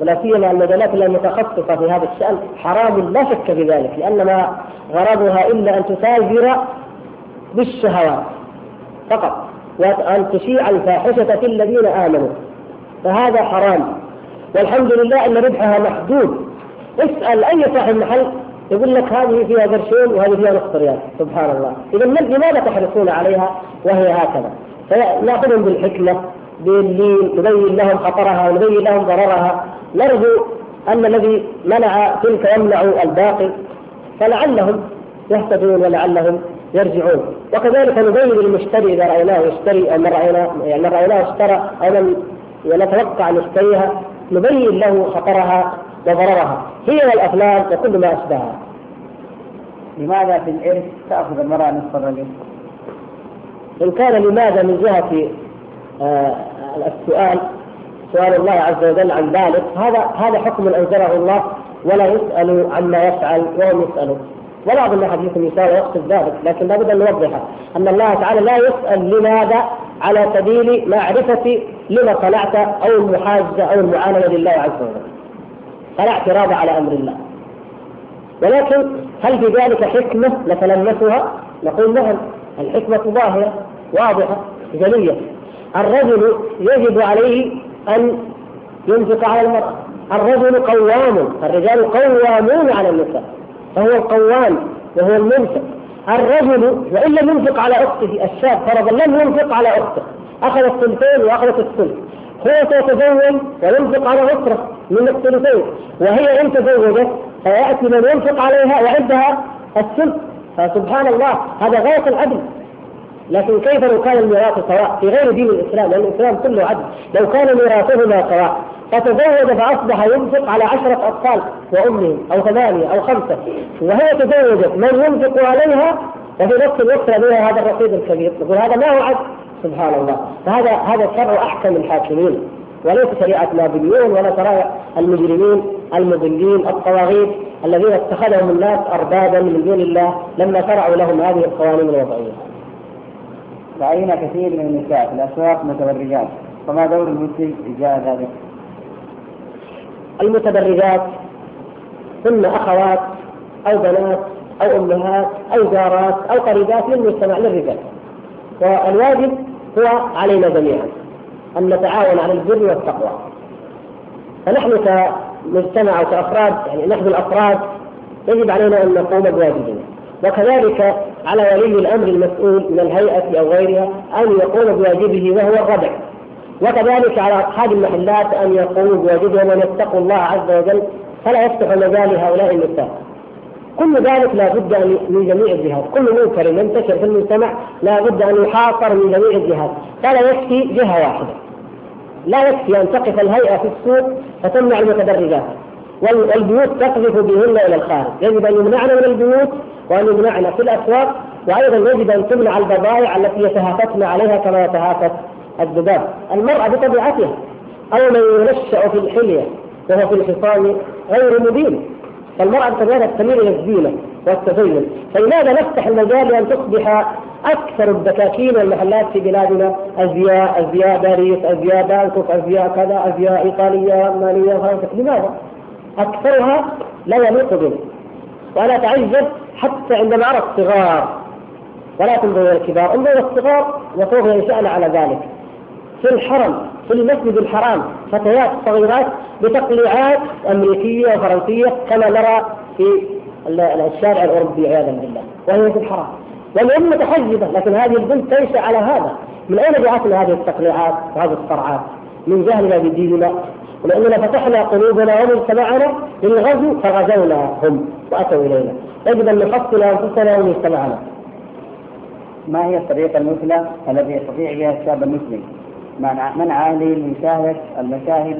ولا سيما المجالات المتخصصه في هذا الشأن حرام لا شك في ذلك لأن ما غرضها إلا أن تتاجر بالشهوات فقط وأن تشيع الفاحشة في الذين آمنوا. فهذا حرام. والحمد لله أن ربحها محدود. اسأل أي صاحب محل يقول لك هذه فيها قرشين وهذه فيها نصف ريال. سبحان الله. اذا لماذا تحرصون عليها؟ وهي هكذا. فناخذهم بالحكمة باللين نبين لهم خطرها ونبين لهم ضررها نرجو أن الذي منع تلك يمنع الباقي فلعلهم يهتدون ولعلهم يرجعون وكذلك نبين للمشتري إذا رأيناه يشتري أو من رأيناه يعني من رأيناه اشترى أو من نتوقع أن يشتريها نبين له خطرها وضررها هي والأفلام وكل ما أشبهها. لماذا في الارث تأخذ المرأة نصف الرجل؟ إن كان لماذا من جهة السؤال سؤال الله عز وجل عن ذلك. هذا هذا حكم أنزله الله ولا يسال عما يفعل وهم يسألون. ولا اظن احد منكم يسال ويقصد ذلك لكن لابد أن نوضحه. أن الله تعالى لا يسأل لماذا؟ على سبيل معرفة لما صنعت أو المحاجة أو المعاندة لله عز وجل. فلا اعتراض على أمر الله. ولكن هل في ذلك حكمة نتلمسها؟ نقول نعم الحكمة ظاهرة واضحة جلية. الرجل يجب عليه أن ينفق على المرأة. الرجل قوام الرجال قوامون على النساء فهو القوام وهو المنفق. الرجل وإن لم ينفق على أخته الشاب فرضا لم ينفق على أخته أخذ الثلثين وأخذت الثلث. هو سيتزوج وينفق على أسرة من الثلثين وهي إن تزوجت فيأتي من ينفق عليها وعندها السلف فسبحان الله هذا غاية العدل. لكن كيف لو كان الميراث سواء في غير دين الإسلام؟ لأن الإسلام كله عدل. لو كان ميراثهما سواء فتزوج فأصبح ينفق على عشرة أطفال وأمهم أو ثمانية أو خمسة. وهي تزوجت من ينفق عليها؟ وفي نفس الوقت لديها هذا الرصيد الكبير. يقول هذا ما هو عدل. سبحان الله. فهذا هذا شرع أحكم الحاكمين. وليس شريعة نابليون ولا شرائع المجرمين المضلين الطواغيت الذين اتخذهم الناس اربابا من دون الله لما شرعوا لهم هذه القوانين الوضعية. رأينا كثير من النساء في الأسواق متبرجات. فما دور المسلم إزاء ذلك؟ المتبرجات هن أخوات أو بنات أو أمهات أو جارات أو قريبات للمجتمع للرجال. والواجب هو علينا جميعا أن نتعاون على البر والتقوى. فنحن كمجتمع وكأفراد يعني نحن الأفراد يجب علينا أن نقوم بواجبنا. وكذلك على ولي الأمر المسؤول من الهيئة أو غيرها أن يقوم بواجبه وهو الردع وكذلك على أصحاب المحلات أن يقوموا بواجبهم وأن يتقوا الله عز وجل فلا يفتح مجال لهؤلاء النساء. كل ذلك لا بد من جميع الجهات، كل منكر ينتشر في المجتمع لا بد أن يحاصر من جميع الجهات، فلا يكفي جهة واحدة. لا يكفي أن تقف الهيئة في السوق فتمنع المتدرجات، والبيوت تقذف بهن إلى الخارج، يجب أن يمنعن من البيوت وأن يمنعن في الأسواق وأيضا يجب أن تمنع البضائع التي يتهافتن عليها كما يتهافت الذباب، المرأة بطبيعتها أو من ينشأ في الحلية وهو في الخصام غير مبين، فالمرأة بطبيعتها تميل إلى الزينة والتزين، فلماذا نفتح المجال لأن تصبح أكثر الدكاكين والمحلات في بلادنا؟ أزياء أزياء باريس أزياء بانكوك أزياء كذا أزياء إيطالية المانيه فرنسا. لماذا؟ أكثرها لا يليق به. وأنا اتعجب حتى عندما أرى الصغار ولا تنظر إلى الكبار انظر إلى الصغار وسوف ينشأن على ذلك. في الحرم في المسجد الحرام فتيات صغيرات بتقليعات أمريكية وفرنسية كما نرى في الشارع الأوروبي عياذا بالله وهي في الحرام والام متحجبة لكن هذه البنت تنشأ على هذا. من أين جاءتنا هذه التقليعات وهذه الصرعات؟ من جهلنا بديننا. ولأننا فتحنا قلوبنا ومجتمعنا للغزو فغزوناهم وأتوا إلينا. يجب أن نحصن أنفسنا ومجتمعنا ما هي الطريقة المثلى التي يستطيع بها الشاب المسلم؟ منع أهله من مشاهدة المشاهد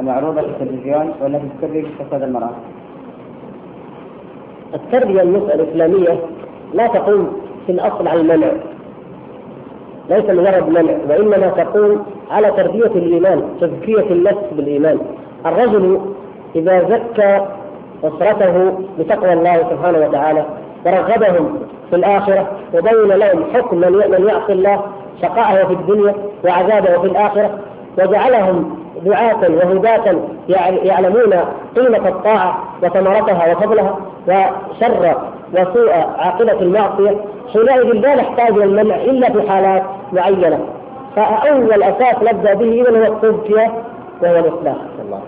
المعروضة في التلفزيون والتي تسبب فساد المرأة؟ التربية الإسلامية لا تقوم في الأصل على المنع. ليس مجرد منع وإنما تقوم على تربية الإيمان تزكية النفس بالإيمان. الرجل إذا زكى أسرته بتقوى الله سبحانه وتعالى ورغبهم في الآخرة وبين لهم حكم من يعصي الله شقاءه في الدنيا وعذابه في الآخرة وجعلهم دعاة وهداة يعلمون قيمة الطاعة وثمرتها وفضلها وشر وسوء عاقبة المعصية. حينئذ لا نحتاج إلى المنع إلا في حالات معينة. فأول أساس نبدأ به هو التزكية وهو الإصلاح. الله